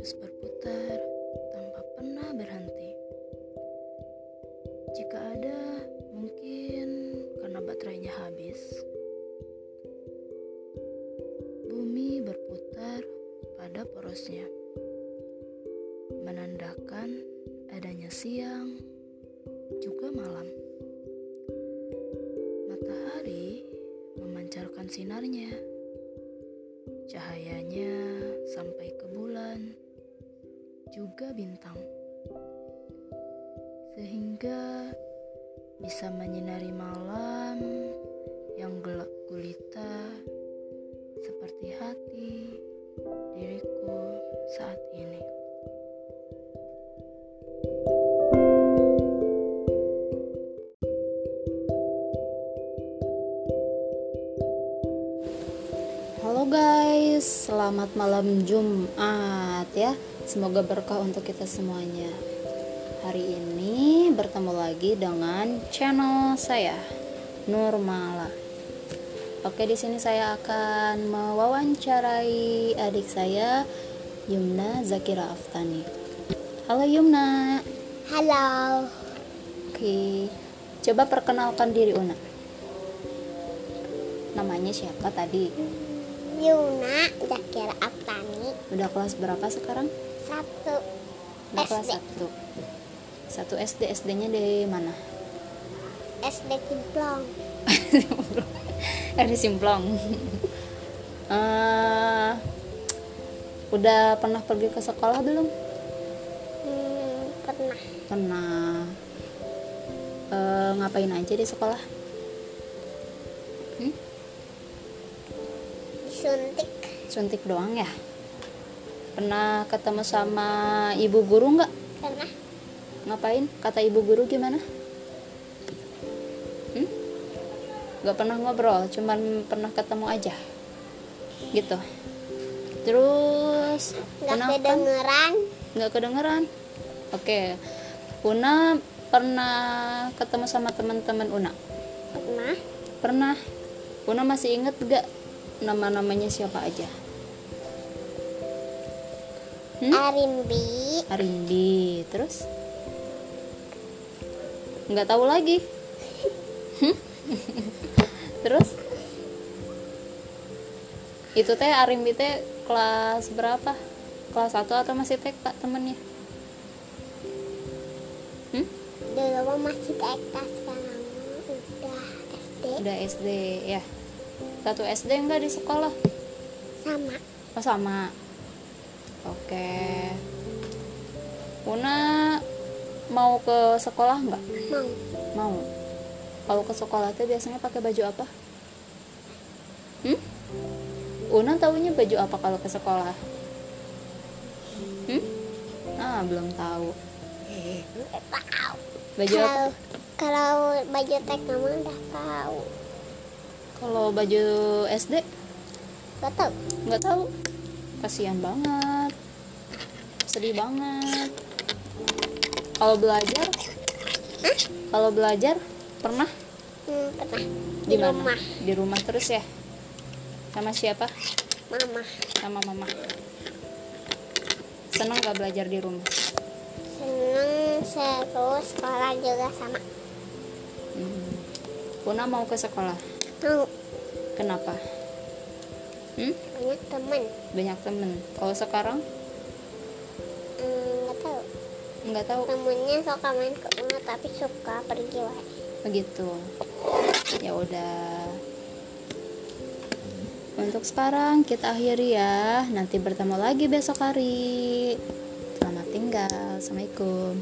terus berputar tanpa pernah berhenti. Jika ada, mungkin karena baterainya habis. Bumi berputar pada porosnya, menandakan adanya siang juga malam. Matahari memancarkan sinarnya, cahayanya sampai ke bulan juga bintang sehingga bisa menyinari malam yang gelap gulita seperti hati diriku saat ini. Halo guys, selamat malam Jumat ya. Semoga berkah untuk kita semuanya. Hari ini bertemu lagi dengan channel saya Nurmala. Oke, di sini saya akan mewawancarai adik saya Yumna Zakira Aftani. Halo Yumna. Halo, Oke. Coba perkenalkan diri Una. Namanya siapa tadi? Yuna Zakira Aftani Udah kelas berapa sekarang? satu Udah kelas SD 1. Satu SD, SD-nya di mana? SD Kimplong SD Simplong. Eh, udah pernah pergi ke sekolah belum? hmm, pernah Pernah. Eh, ngapain aja di sekolah? Hmm? Disuntik Suntik doang ya? Pernah ketemu sama ibu guru nggak? pernah Ngapain? Kata ibu guru gimana? Hmm? Gak pernah ngobrol, cuman pernah ketemu aja. Gitu. Terus nggak kenapa? kedengeran Nggak kedengeran. Oke. Una pernah ketemu sama teman-teman Una? pernah Pernah. Una masih inget gak nama-namanya siapa aja? Hmm? Arimbi Arimbi. Terus? Nggak tahu lagi. Hmm? Terus? Itu teh Arimbi teh kelas berapa? Kelas 1 atau masih TK temennya? Hmm? dulu masih TK sekarang udah SD Udah SD ya. Satu SD enggak di sekolah? sama Oh sama. Oke. Una mau ke sekolah nggak? mau Mau. Kalau ke sekolah teh biasanya pakai baju apa? Hmm? Una taunya baju apa kalau ke sekolah? Hmm? Ah, belum tahu. Baju apa? kalau kalau baju TK mah udah tahu Kalau baju SD nggak tahu nggak tahu. Kasihan banget. Sedih banget. Kalau belajar? Kalau belajar pernah hmm, pernah di, di mana? rumah Di rumah terus ya? Sama siapa? mama Sama mama. Senang gak belajar di rumah? seneng seru sekolah juga sama Hmm. Una mau ke sekolah. Mau Kenapa? Hmm? banyak teman Banyak temen. Kalau sekarang Hmm, nggak tahu nggak tahu. temennya suka main ke rumah tapi suka pergi wae Begitu. Ya udah. Untuk sekarang kita akhiri ya. Nanti bertemu lagi besok hari. Selamat tinggal. Assalamualaikum.